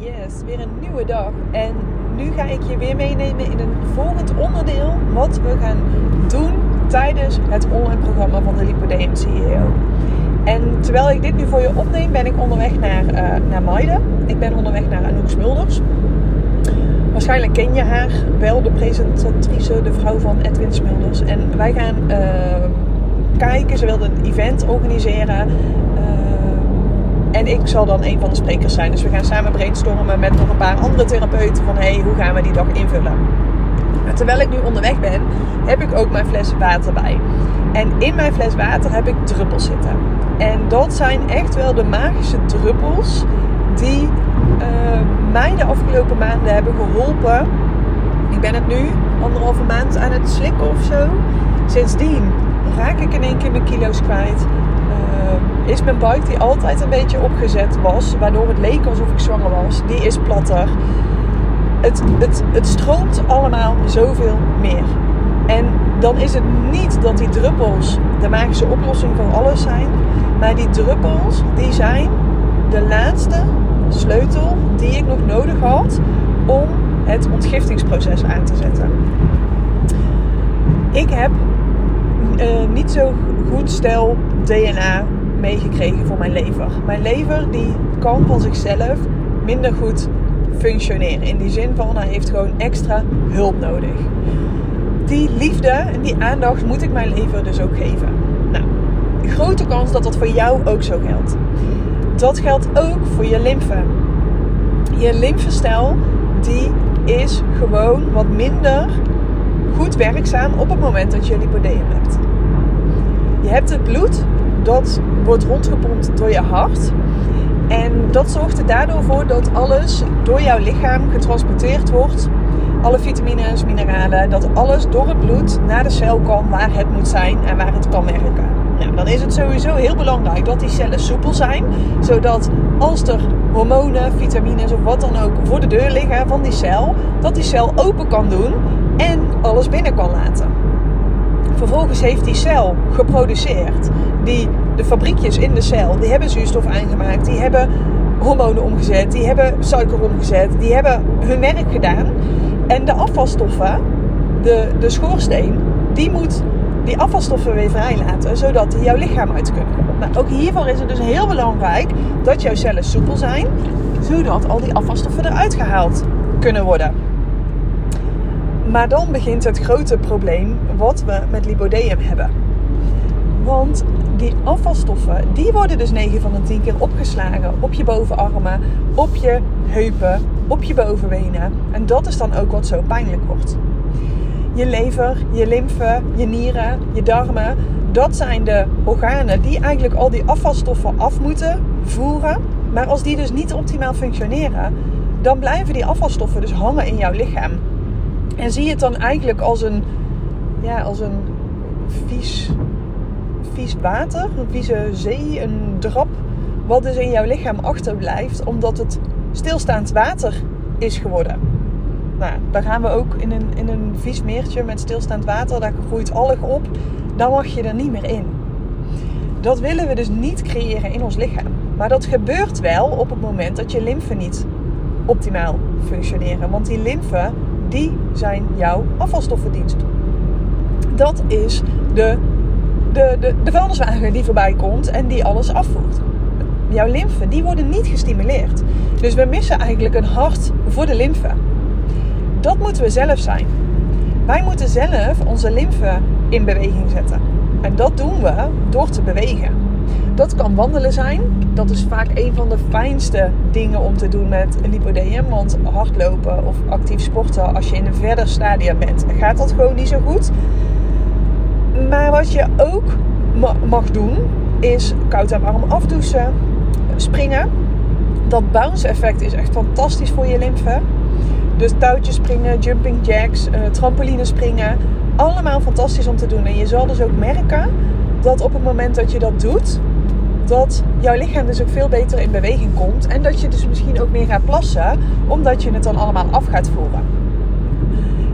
Yes, weer een nieuwe dag. En nu ga ik je weer meenemen in een volgend onderdeel wat we gaan doen tijdens het online programma van de Lipodem CEO. En terwijl ik dit nu voor je opneem, ben ik onderweg naar, uh, naar Maide. Ik ben onderweg naar Anouk Smulders. Waarschijnlijk ken je haar wel, de presentatrice, de vrouw van Edwin Smulders. En wij gaan uh, kijken, ze wilde een event organiseren en ik zal dan een van de sprekers zijn. Dus we gaan samen brainstormen met nog een paar andere therapeuten van hey, hoe gaan we die dag invullen. terwijl ik nu onderweg ben, heb ik ook mijn fles water bij. En in mijn fles water heb ik druppels zitten. En dat zijn echt wel de magische druppels die uh, mij de afgelopen maanden hebben geholpen. Ik ben het nu anderhalve maand aan het slikken of zo. Sindsdien raak ik in één keer mijn kilo's kwijt. Is mijn buik die altijd een beetje opgezet was, waardoor het leek alsof ik zwanger was, die is platter. Het, het, het stroomt allemaal zoveel meer. En dan is het niet dat die druppels de magische oplossing voor alles zijn, maar die druppels die zijn de laatste sleutel die ik nog nodig had om het ontgiftingsproces aan te zetten. Ik heb uh, niet zo goed stel DNA meegekregen voor mijn lever. Mijn lever die kan van zichzelf minder goed functioneren. In die zin van hij heeft gewoon extra hulp nodig. Die liefde en die aandacht moet ik mijn lever dus ook geven. Nou, grote kans dat dat voor jou ook zo geldt. Dat geldt ook voor je lymfe. Je lymfestel die is gewoon wat minder goed werkzaam op het moment dat je lipodeum hebt. Je hebt het bloed, dat wordt rondgepompt door je hart. En dat zorgt er daardoor voor dat alles door jouw lichaam getransporteerd wordt. Alle vitamines, mineralen, dat alles door het bloed naar de cel kan waar het moet zijn en waar het kan werken. Nou, dan is het sowieso heel belangrijk dat die cellen soepel zijn, zodat als er hormonen, vitamines of wat dan ook voor de deur liggen van die cel, dat die cel open kan doen en alles binnen kan laten. Vervolgens heeft die cel geproduceerd. Die, de fabriekjes in de cel, die hebben zuurstof aangemaakt. Die hebben hormonen omgezet. Die hebben suiker omgezet. Die hebben hun werk gedaan. En de afvalstoffen, de, de schoorsteen, die moet die afvalstoffen weer vrijlaten. Zodat die jouw lichaam uit kunnen. Nou, ook hiervoor is het dus heel belangrijk dat jouw cellen soepel zijn. Zodat al die afvalstoffen eruit gehaald kunnen worden. Maar dan begint het grote probleem wat we met lipodeum hebben. Want die afvalstoffen, die worden dus 9 van de 10 keer opgeslagen op je bovenarmen, op je heupen, op je bovenbenen. En dat is dan ook wat zo pijnlijk wordt. Je lever, je lymfe, je nieren, je darmen, dat zijn de organen die eigenlijk al die afvalstoffen af moeten voeren. Maar als die dus niet optimaal functioneren, dan blijven die afvalstoffen dus hangen in jouw lichaam. En zie het dan eigenlijk als een, ja, als een vies, vies water, een vieze zee, een drap, wat dus in jouw lichaam achterblijft, omdat het stilstaand water is geworden. Nou, dan gaan we ook in een, in een vies meertje met stilstaand water, daar groeit alg op, dan mag je er niet meer in. Dat willen we dus niet creëren in ons lichaam. Maar dat gebeurt wel op het moment dat je lymfe niet optimaal functioneren. Want die lymfe die zijn jouw afvalstoffendienst. Dat is de, de, de, de vuilniswagen die voorbij komt en die alles afvoert. Jouw lymfe, die worden niet gestimuleerd. Dus we missen eigenlijk een hart voor de lymfe. Dat moeten we zelf zijn. Wij moeten zelf onze lymfe in beweging zetten. En dat doen we door te bewegen. Dat kan wandelen zijn. Dat is vaak een van de fijnste dingen om te doen met lipodeum. Want hardlopen of actief sporten als je in een verder stadium bent, gaat dat gewoon niet zo goed. Maar wat je ook mag doen, is koud en warm afdouchen, springen. Dat bounce effect is echt fantastisch voor je lymfe. Dus touwtjes springen, jumping jacks, uh, trampoline springen. Allemaal fantastisch om te doen. En je zal dus ook merken dat op het moment dat je dat doet, dat jouw lichaam dus ook veel beter in beweging komt. En dat je dus misschien ook meer gaat plassen, omdat je het dan allemaal af gaat voeren.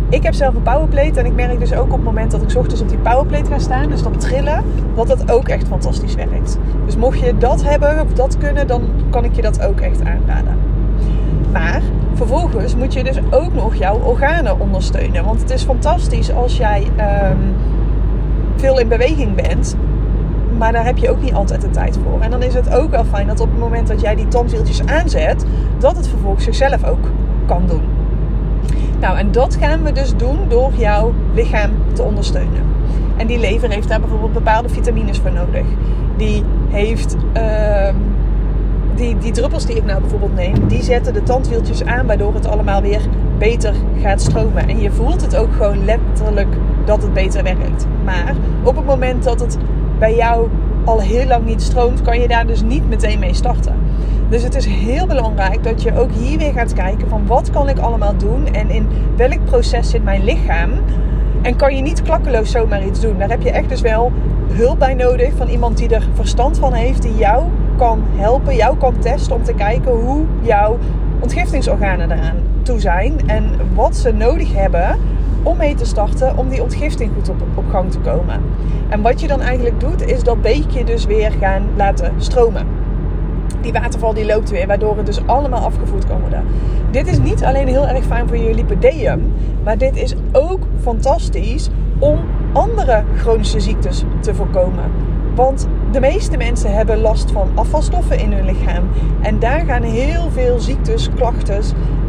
Ik heb zelf een powerplate en ik merk dus ook op het moment dat ik ochtends op die powerplate ga staan, dus dat trillen, dat dat ook echt fantastisch werkt. Dus mocht je dat hebben of dat kunnen, dan kan ik je dat ook echt aanraden. Maar vervolgens moet je dus ook nog jouw organen ondersteunen. Want het is fantastisch als jij ehm, veel in beweging bent. Maar daar heb je ook niet altijd de tijd voor. En dan is het ook wel fijn dat op het moment dat jij die tandwieltjes aanzet, dat het vervolgens zichzelf ook kan doen. Nou, en dat gaan we dus doen door jouw lichaam te ondersteunen. En die lever heeft daar bijvoorbeeld bepaalde vitamines voor nodig. Die heeft uh, die, die druppels die ik nou bijvoorbeeld neem, die zetten de tandwieltjes aan, waardoor het allemaal weer beter gaat stromen. En je voelt het ook gewoon letterlijk dat het beter werkt. Maar op het moment dat het bij jou al heel lang niet stroomt, kan je daar dus niet meteen mee starten. Dus het is heel belangrijk dat je ook hier weer gaat kijken van wat kan ik allemaal doen en in welk proces zit mijn lichaam. En kan je niet klakkeloos zomaar iets doen. Daar heb je echt dus wel hulp bij nodig van iemand die er verstand van heeft, die jou kan helpen, jou kan testen om te kijken hoe jouw ontgiftingsorganen eraan toe zijn en wat ze nodig hebben om mee te starten om die ontgifting goed op, gang te komen. En wat je dan eigenlijk doet, is dat beekje dus weer gaan laten stromen. Die waterval die loopt weer, waardoor het dus allemaal afgevoerd kan worden. Dit is niet alleen heel erg fijn voor je lipideum, maar dit is ook fantastisch om andere chronische ziektes te voorkomen. Want de meeste mensen hebben last van afvalstoffen in hun lichaam. En daar gaan heel veel ziektes, klachten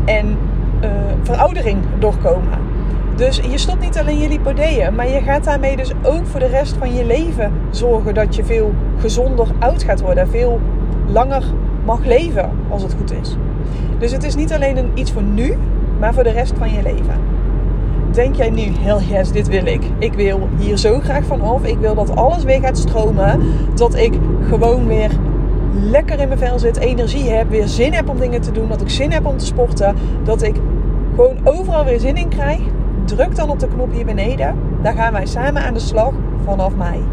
en uh, veroudering doorkomen. Dus je stopt niet alleen je lipodeeën, maar je gaat daarmee dus ook voor de rest van je leven zorgen dat je veel gezonder oud gaat worden. Veel langer mag leven als het goed is. Dus het is niet alleen een, iets voor nu, maar voor de rest van je leven denk jij nu, hell yes, dit wil ik. Ik wil hier zo graag van af. Ik wil dat alles weer gaat stromen. Dat ik gewoon weer lekker in mijn vel zit, energie heb, weer zin heb om dingen te doen. Dat ik zin heb om te sporten. Dat ik gewoon overal weer zin in krijg. Druk dan op de knop hier beneden. Daar gaan wij samen aan de slag vanaf mei.